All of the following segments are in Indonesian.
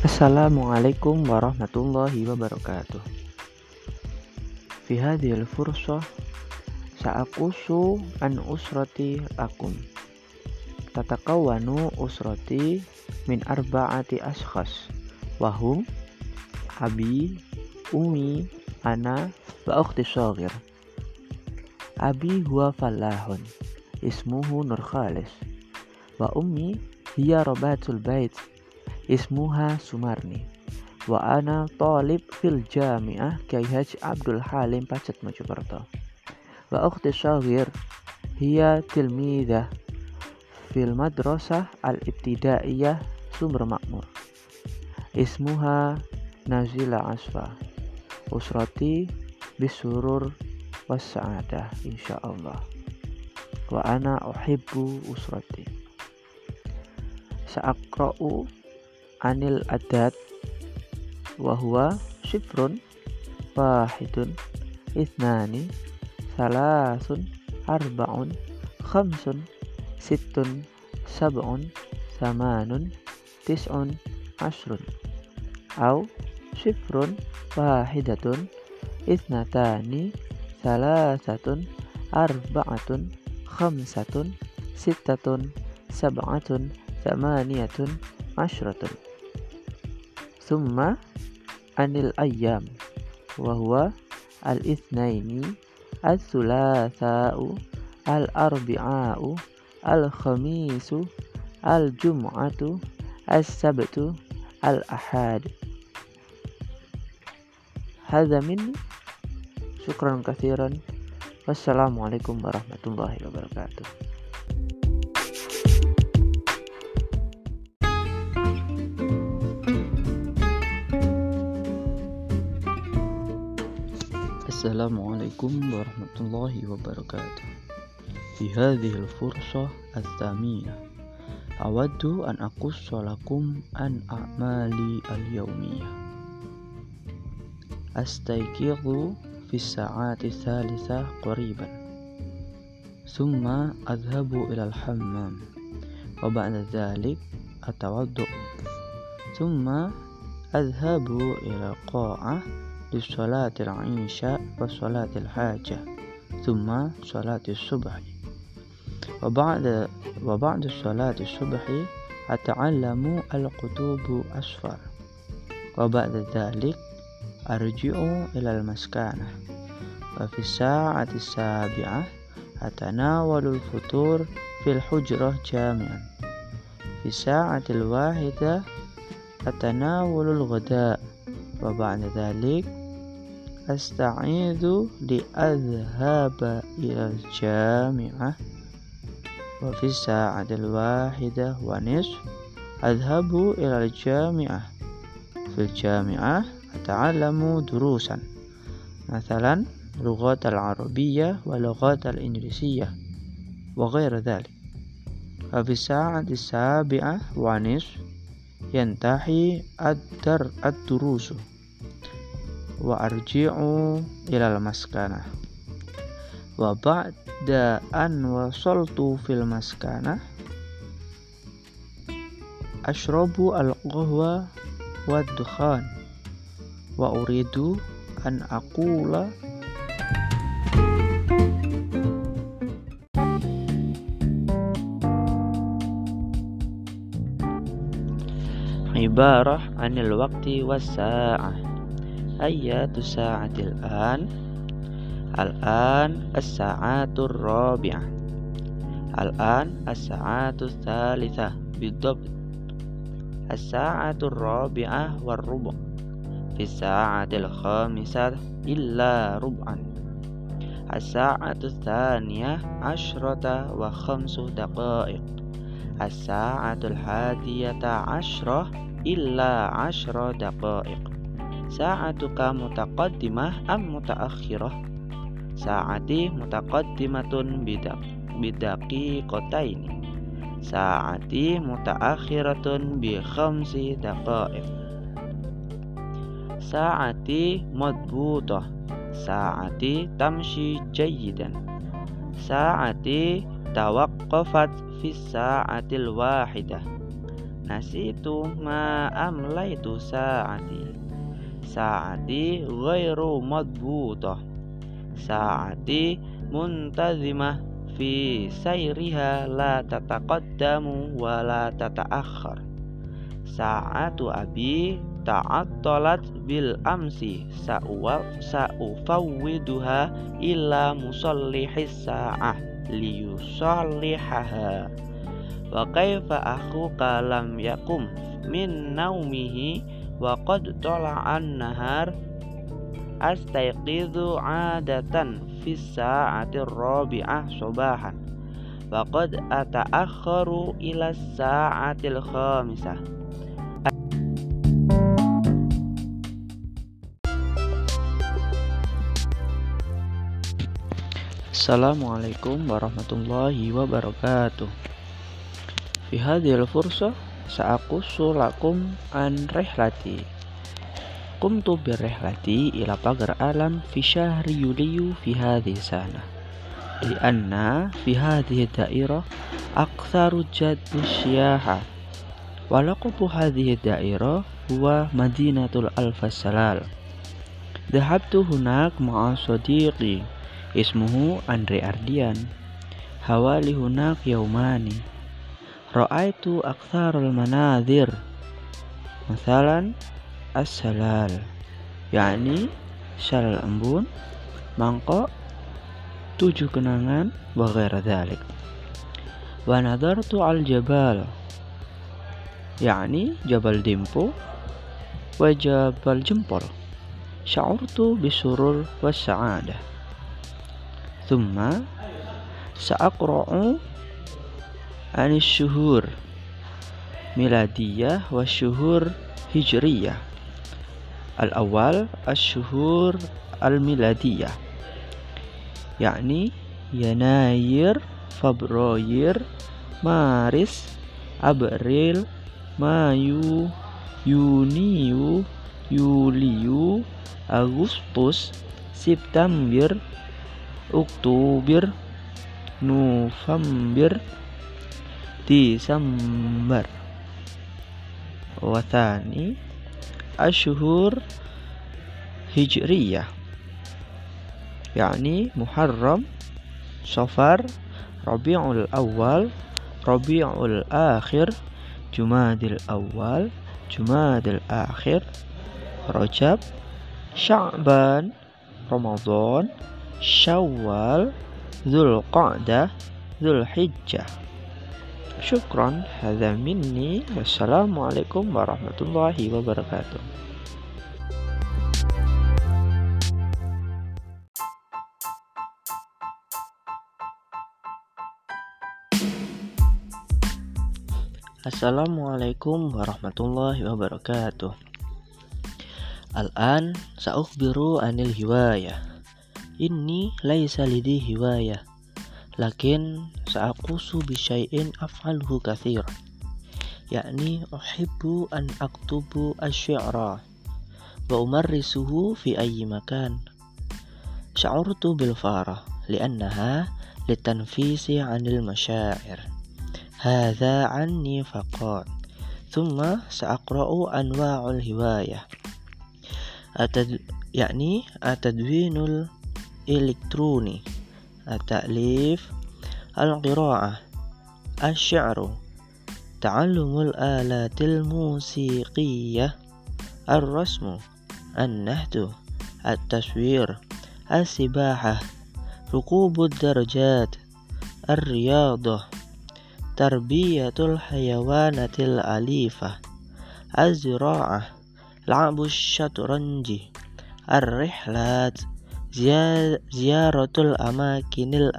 Assalamualaikum warahmatullahi wabarakatuh. Fi hadhil fursah sa'akusu an usrati lakum. Tatakawanu usrati min arba'ati ashkhas wahum abi, umi, ana, wa ukhti shaghir. Abi huwa falahun ismuhu Nur Khalis wa ummi hiya rabatul bait ismuha Sumarni. Wa ana talib fil jami'ah Kiai Haji Abdul Halim Pacet Mojokerto. Wa ukhti syahir hiya tilmidah fil madrasah al-ibtidaiyah Sumber Makmur. Ismuha Nazila Asfa. Usrati bisurur wassa'adah insyaallah. Wa ana uhibbu usrati. Sa'akra'u anil adat wa huwa syifrun wahidun. Ithnani salasun arba'un khamsun sittun sab'un samanun tis'un asrun au syifrun wahidatun. Ithnatani salasatun arba'atun khamsatun sittatun sab'atun samaniyatun ashratun Summa anil ayyam wa huwa al itsnaini al thulatha'u al arbi'a'u al khamisu al jum'atu al sabtu al ahad hadza minni syukran katsiran wassalamualaikum warahmatullahi wabarakatuh Assalamualaikum warahmatullahi wabarakatuh Di hadhihi al-fursah al-thamina Awaddu an akussa lakum an a'mali al-yawmiyah Astayqidhu fi sa'ati thalitha qariban Thumma adhabu ila al-hammam Wa ba'da dhalik atawaddu Thumma adhabu ila qa'ah لصلاة العشاء وصلاة الحاجة ثم صلاة الصبح. وبعد وبعد صلاة الصبح أتعلم الكتب أسفر وبعد ذلك أرجع إلى المسكنة. وفي الساعة السابعة أتناول الفطور في الحجرة جامعا. في الساعة الواحدة أتناول الغداء. وبعد ذلك أستعيذ لأذهب إلى الجامعة. وفي الساعة الواحدة ونصف أذهب إلى الجامعة. في الجامعة أتعلم دروسا مثلا لغات العربية ولغات الإنجليزية وغير ذلك. وفي الساعة السابعة ونصف ينتهي الدروس. Wa arji'u ilal maskana wa ba'da an wasaltu fil maskana ashrabu al-qahwa wa dukhan wa uridu an aqula. Ibarah anil waqti was sa'ah أية الساعة الآن؟ الآن الساعات الرابعة. الآن الساعات الثالثة بالضبط. الساعة الرابعة والربع. في الساعة الخامسة إلا ربعا. الساعة الثانية عشرة وخمس دقائق. الساعة الحادية عشرة إلا عشر دقائق. Sa'atuka mutaqaddimah am mutaakhirah? Sa'ati mutaqaddimatun bidak bidaki ini. Sa'ati mutaakhiratun bi khamsi daqa'iq. Sa'ati madbutah. Sa'ati tamshi jayyidan. Sa'ati tawaqqafat fi sa'atil wahidah. Nasitu ma amlaitu sa'ati Sa'ati ghairu madbutah. Sa'ati muntazimah fi sayriha la tataqaddamu wa la tata'akhkhar. Sa'atu abi ta'attalat bil amsi sa'uwa sa'ufawwiduha ila musallihis sa'ah liyusallihaha. Wa kaifa akhuka lam yakum min naumihi wa qad tala'an nahar astayqidhu adatan fi sa'ati rabi'ah subahan wa qad ata'akharu ila sa'atil khamisah Assalamualaikum warahmatullahi wabarakatuh. Fi sa'aqussu lakum an rihlati. Qumtu birrihlati ila pagar alam fi syahri yuliyu fi hadhihi sana. Lianna fi hadhihi dairah aktsaru jadbu syiyaha. Wa laqabu hadhihi dairah huwa Madinatul Alfasalal. Dhahabtu hunak ma'a sadiqi Ismuhu Andre Ardian. Hawali hunak yaumani. Ra'aitu aktsarul manadhir. Masalan as-salal. yakni shalal embun, mangkok, tujuh kenangan, wa ghaira dhalik. Wa nadartu al jabal. yakni Jabal Dimpo wa Jabal Jempol. Sya'urtu bisurur wa sa'adah. ثم anis syuhur miladiyah wa syuhur hijriyah. Al-awal asyuhur al-miladiyah. Yakni Yanayir, Februari, Maris, April, Mayu, Yuniu, Yuliu, Agustus, September, Oktober, November, Desember Wathani Ashhur Hijriyah yakni Muharram Safar Rabiul Awal Rabiul Akhir Jumadil Awal Jumadil Akhir Rajab Sya'ban Ramadan Syawal, Zulqa'dah, Zulhijjah. Syukran, hadza minni. Wassalamualaikum warahmatullahi wabarakatuh. Assalamualaikum warahmatullahi wabarakatuh. Al-an sa'ukhbiru anil hiwayah. Inni laisa lidi hiwaya lakin sa'aqusu bisyai'in af'alhu kathir yakni uhibbu an aktubu asy'ara wa umarrisuhu fi ayyi makan. Sya'urtu bil farah li'annaha litanfisi 'anil masyair. Hadza 'anni faqat. Thumma sa'aqra'u anwa'ul hiwayah. Atad, yakni atadwinul elektroni. At-ta'lif القراءة. الشعر. تعلم الآلات الموسيقية. الرسم. النهد التصوير. السباحة. ركوب الدرجات. الرياضة تربية الحيوانات الأليفة. الزراعة. لعب الشطرنج. الرحلات. ziyaratul amakinil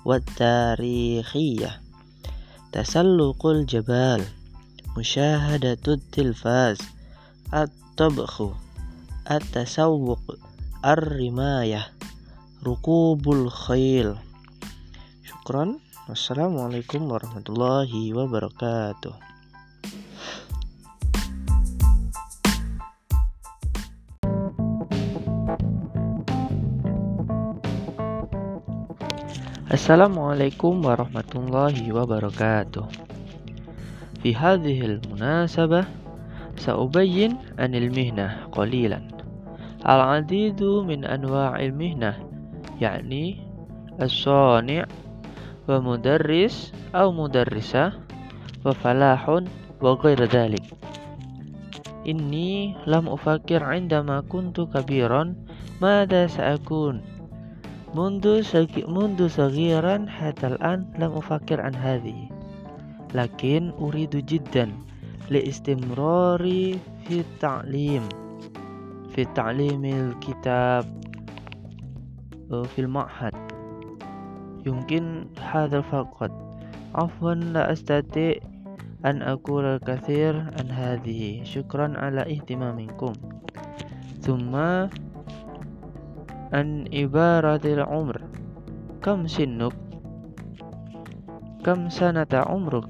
athariyah wat tarikhiyah tasalluqul jabal musyahadatul tilfaz at-tabkhu at-tasawwuq ar-rimayah rukubul khail syukran wassalamualaikum warahmatullahi wabarakatuh Assalamualaikum warahmatullahi wabarakatuh. في هذه المناسبة سأبين عن المهنة قليلا العديد من أنواع المهنة يعني الصانع ومدرس أو مدرسة وفلاح وغير ذلك إني لم أفكر عندما كنت كبيرا ماذا سأكون منذ منذ صغيرا حتى الآن لم أفكر عن هذه لكن أريد جدا لاستمراري في التعليم في تعليم الكتاب في المعهد يمكن هذا فقط عفوا لا أستطيع أن أقول الكثير عن هذه شكرا على اهتمامكم ثم an ibaratil umr. Kam sinuk kam sanata umruk?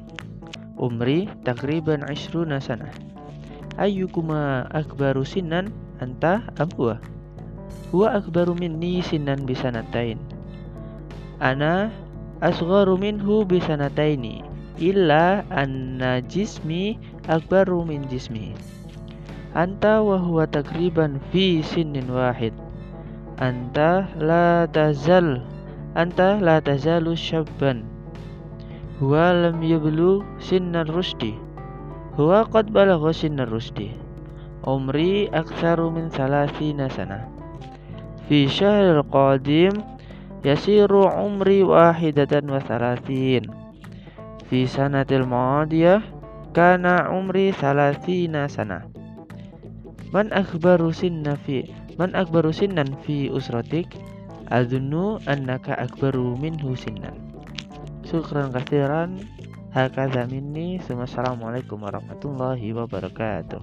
Umri takriban ishruna sana. Ayyukuma akbaru sinan anta am huwa huwa akbaru minni sinan bisanatain. Ana asgharu minhu bisanataini illa anna jismi akbaru min jismi. Anta wa huwa takriban fi sinin wahid anta la tazal. Anta la tazalu syabban. Huwa lam yablu sinnar rusdi huwa qad balagha sinnar rusdi umri aktsaru min thalathina sana. Fi syahril qadim yasiru umri wahidatan wa thalathin fi sanatil madiyah kana umri thalathina sana. Man akhbaru sinna fi Man akbaru sinnan fi usratik Adunnu annaka akbaru minhu sinnan. Syukran kathiran Hakadha minni. Assalamualaikum warahmatullahi wabarakatuh.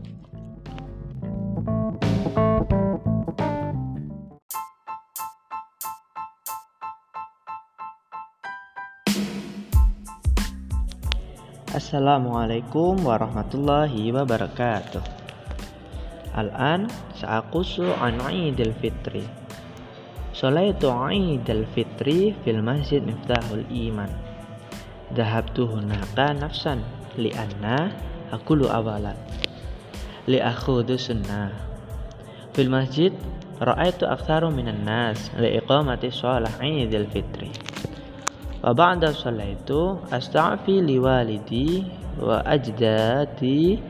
Assalamualaikum warahmatullahi wabarakatuh. Al-an sa'aqusu an idil Fitri. Solaitu idil Fitri fil Masjid Miftahul Iman. Dahabtu hunaka nafsan li'anna akulu li Li'akhudhu sunnah. Fil masjid ra'aitu aktharu minan nas li'iqamati sholah idil Fitri. Wa ba'da salaitu asta'fi liwalidi wa ajdati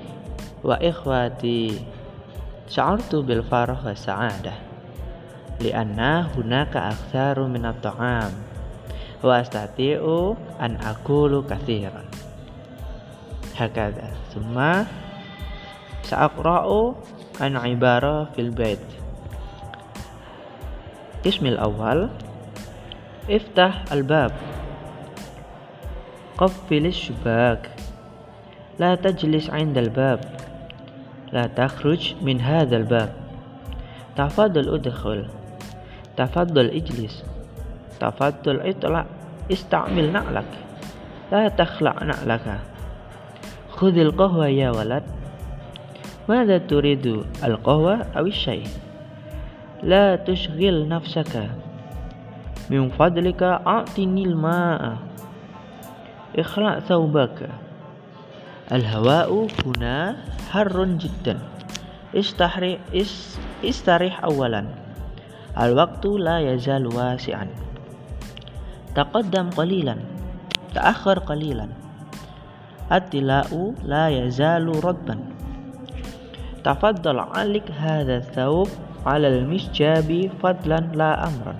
wa ikhwati syartu bil farah wa sa'adah li'anna hunaka aktsaru min at-ta'am wa astati'u an akulu katsiran hakadha. Summa sa'aqra'u an ibarah fil bait. Ismil awal Iftah al-bab Qaffilis syubak. La tajlis ain bab. لا تخرج من هذا الباب. تفضل ادخل. تفضل اجلس. تفضل اطلع. استعمل نعلك. لا تخلع نعلك. خذ القهوة يا ولد. ماذا تريد القهوة أو الشاي؟ لا تشغل نفسك. من فضلك أعطني الماء. اخلع ثوبك. Al-hawa'u huna harrun jiddan. Istahri, is, istarih awalan. Al-waktu la yazal wasi'an. Taqaddam qalilan. Ta'akhir qalilan. At-tila'u la yazalu radban. Tafaddal alik hadha thawb ala al-misjabi fadlan la amran.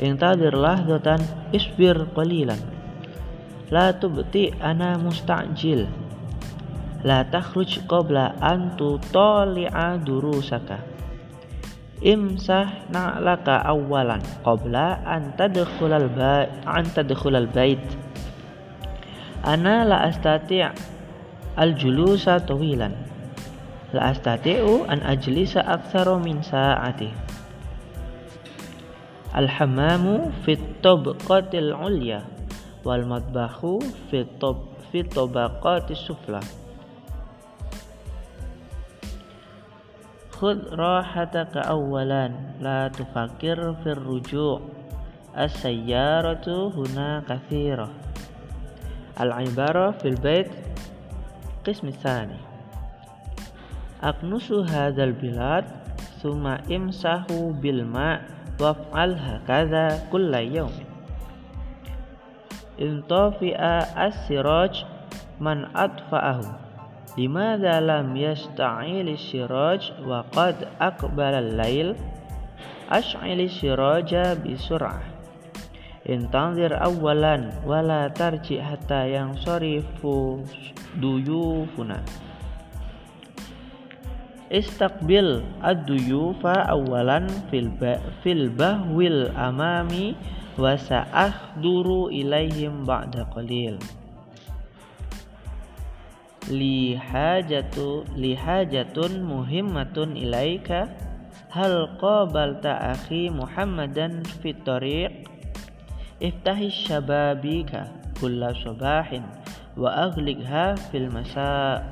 Intadir lahdatan isbir qalilan la tubti ana musta'jil. La takhruj qabla an tutali'a durusaka. Imsah na'laka awalan qabla an tadkhulal bait an tadkhulal bait. Ana la astati' al julusa tawilan. La astati'u an ajlisa aktsara min sa'ati. Alhamamu fit tabqatil 'ulya wal madbahu fitob fitobaqati sufla. Khud rahataka awalan la tufakir fir ruju' as-sayyaratu huna kathira. Al-ibara fil bait qism tsani Aknusu hadzal bilad summa imsahu bil ma' waf'al hakadha kulla yawmin intofi'a as-siraj man adfa'ahu limadha lam yasta'il siraj wa qad aqbala al-lail ash'il siraja bisur'ah. Intanzir awalan wala tarji hatta yang sorifu duyufuna. Istakbil ad-duyufa awalan fil bahwil amami wa sa'ahduru ilaihim ba'da qalil. Liha jatun muhimmatun ilaika. Hal qabalta akhi muhammadan fi tariq? Iftahi syababika kulla subahin wa aglikha fil masa.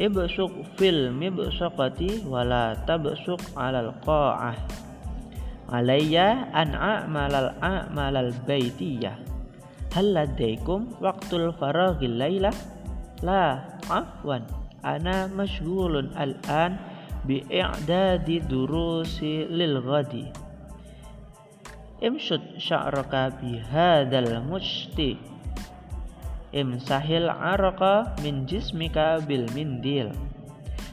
Ibsuq fil mibsaqati wala tabsuq alal qa'ah alayya an a'malal a'malal baitiyah Hal ladaikum waktul faraghil layla? La, afwan. Ana mashghulun al-an bi'i'dadi durusi lil ghadi. Imshud sya'raka bihadal mushti. Imsahil araka min jismika bil mindil.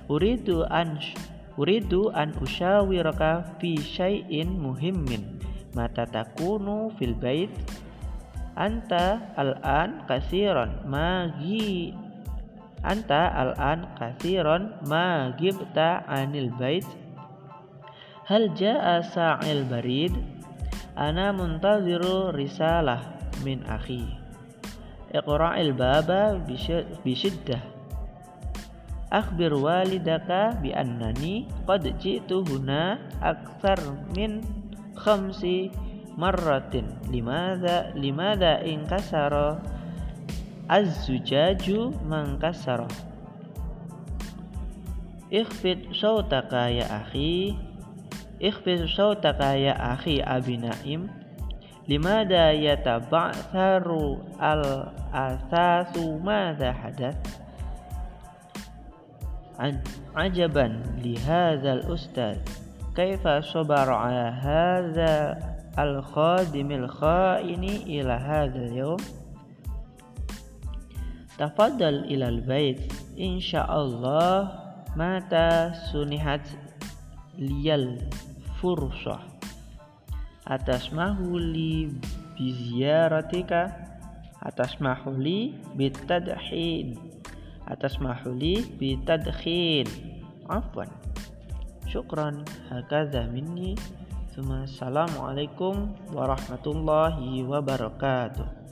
Uridu an uridu an ushawiraka fi syai'in muhimmin. Mata takunu fil bait. Anta al-an kasiron magi anta al-an kasiron magibta anil bait. Hal jaa sa'il barid? Ana muntaziru risalah min akhi. Iqra'il baba bisyiddah akhbir walidaka bi annani qad ji'tu huna akthar min khamsi marratin. Limada limada inkasara az-zujaju mankasara ikhfid sautaka ya akhi. Ikhfid sautaka ya akhi abi naim. Limada yataba'tharu al-asasu madha hadath ajaban li hadzal ustaz kaifa sabara ala hadza al-khadimil khaini ila hadzal yawm Tafadhal ilal bait insyaallah mata sunihat liyal fursah atas mahuli biziaratika atas mahuli bitadhin atas mahuli bitadkhin afwan. Syukran. Hakadha minni. Assalamualaikum warahmatullahi wabarakatuh